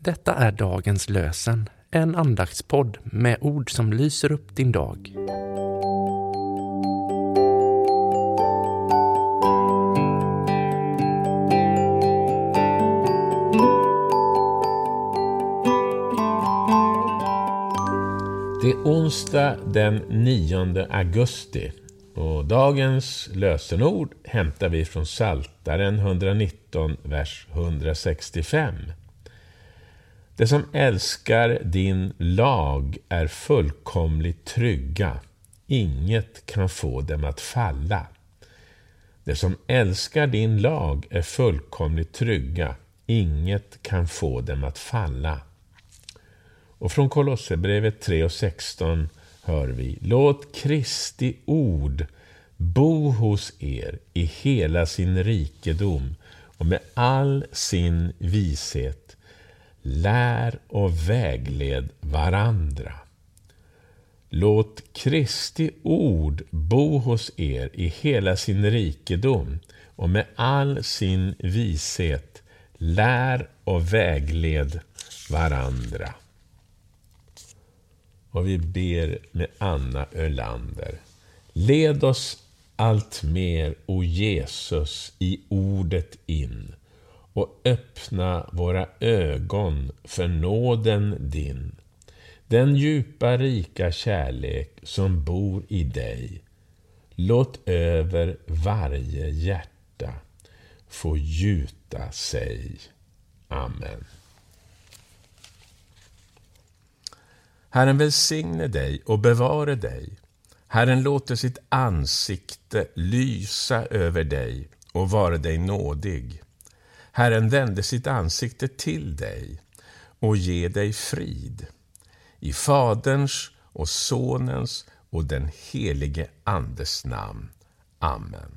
Detta är dagens lösen, en andaktspodd med ord som lyser upp din dag. Det är onsdag den 9 augusti och dagens lösenord hämtar vi från Saltaren 119, vers 165. Det som älskar din lag är fullkomligt trygga. Inget kan få dem att falla. Det som älskar din lag är fullkomligt trygga. Inget kan få dem att falla. Och från Kolosserbrevet 3 och 16 hör vi Låt Kristi ord bo hos er i hela sin rikedom och med all sin vishet. Lär och vägled varandra. Låt Kristi ord bo hos er i hela sin rikedom och med all sin vishet. Lär och vägled varandra. Och vi ber med Anna Ölander. Led oss allt mer, o Jesus, i ordet in och öppna våra ögon för nåden din. Den djupa, rika kärlek som bor i dig. Låt över varje hjärta få gjuta sig. Amen. Herren välsigne dig och bevare dig. Herren låter sitt ansikte lysa över dig och vara dig nådig. Herren vände sitt ansikte till dig och ge dig frid. I Faderns och Sonens och den helige Andes namn. Amen.